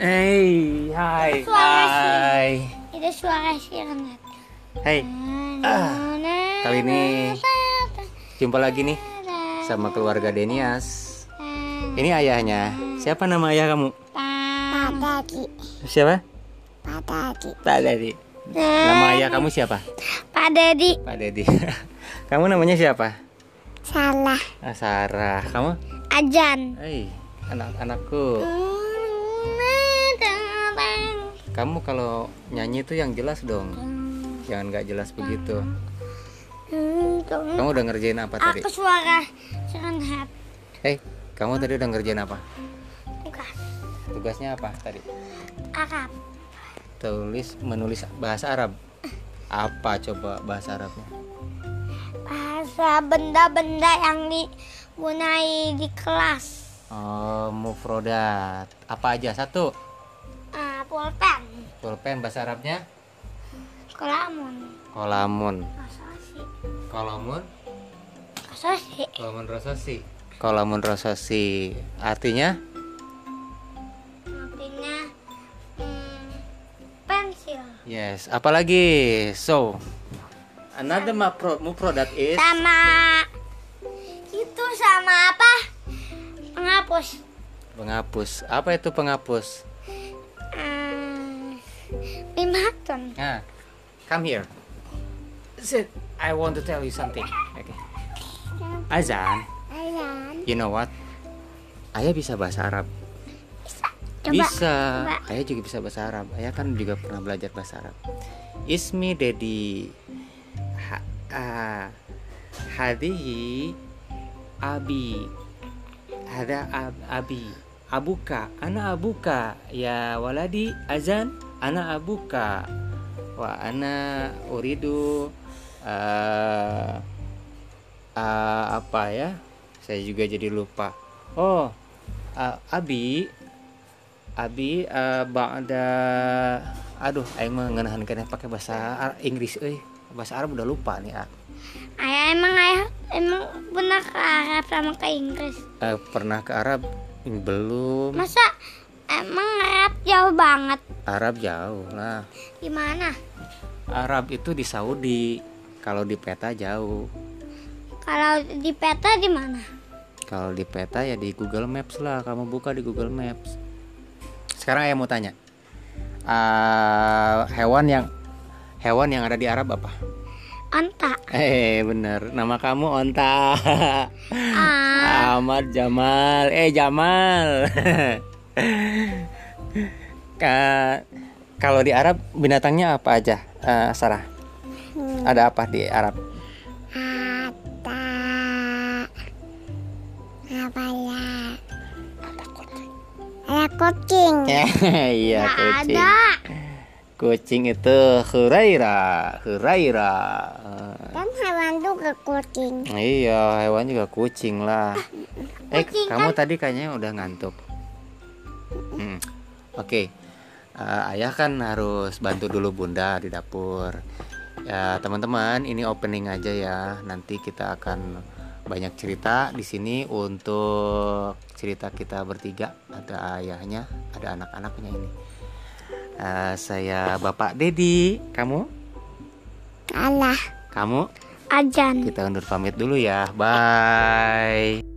Hey, hai, hai. Itu suara si Renat. Hey, Ah, kali ini jumpa lagi nih sama keluarga Denias. Ini ayahnya. Siapa nama ayah kamu? Padaki. Siapa? Padaki. Pak Dedi. Nama ayah kamu siapa? Pak Dedi. Pak Dedi. kamu namanya siapa? Salah. Ah, Sarah. Kamu? Ajan. Hey, anak-anakku. Kamu kalau nyanyi tuh yang jelas dong. Jangan nggak jelas begitu. Kamu udah ngerjain apa tadi? Aku suara si Renat. Hei, kamu tadi udah ngerjain apa? Bukan. Tugasnya apa tadi? Arab. Tulis menulis bahasa Arab. Apa coba bahasa Arabnya? Bahasa benda-benda yang digunai di kelas. Oh, mufrodat. Apa aja? Satu. Ah, pulpen. Pulpen bahasa Arabnya? Kolamun. Kolamun. Kolamun? Asasi. Kolamun rosasi. Kolamun rosasi. Artinya? Artinya hmm, pensil. Yes. Apalagi? So, another mufro- mufrodat is Sama itu sama apa? Penghapus. penghapus. Apa itu penghapus? Pimaton. Nah, come here. Sit. I want to tell you something. Okay. Azan, Ayan. you know what? Ayah bisa bahasa Arab. Coba. bisa. coba. Ayah juga bisa bahasa Arab. Ayah kan juga pernah belajar bahasa Arab. Ismi Dedi. Ha, ah, hadihi abi. Ada ab, abi. Abuka, ana abuka. Ya waladi azan, ana abuka. Wa ana uridu eh eh, apa ya? Saya juga jadi lupa. Oh, eh, abi Abi eh, ba'da aduh aing mah ngeunaheun keneh pakai bahasa Ar- Inggris euy. Bahasa Arab udah lupa nih. ah. Ayah emang ayah emang pernah ke Arab sama ke Inggris. Eh, pernah ke Arab belum? Masa emang Arab jauh banget? Arab jauh lah. Gimana? Arab itu di Saudi. Kalau di peta jauh. Kalau di peta di mana? Kalau di peta ya di Google Maps lah. Kamu buka di Google Maps. Sekarang ayah mau tanya. Ah, hewan yang hewan yang ada di Arab apa? Onta. Eh bener, nama kamu Onta. Ah, Ahmad Jamal. Eh Jamal. Ka- kalau di Arab binatangnya apa aja, Eh, Sarah? Ada apa di Arab? ada apa ya? Ada kucing. Iya Nggak kucing. ada. Kucing itu Huraira, Huraira. Eh, Kan hewan juga kucing. Iya, hewan juga kucing lah. Eh, Kucing kamu tadi kayaknya udah ngantuk. Hmm. Oke, Eh, ayah kan harus bantu dulu bunda di dapur. Ya, teman-teman, ini opening aja ya. Nanti kita akan banyak cerita di sini untuk cerita kita bertiga. Ada ayahnya, ada anak-anaknya ini. Eh, saya Bapak Dedi, kamu? Allah. Kamu? Ajan. Kita undur pamit dulu ya. Bye.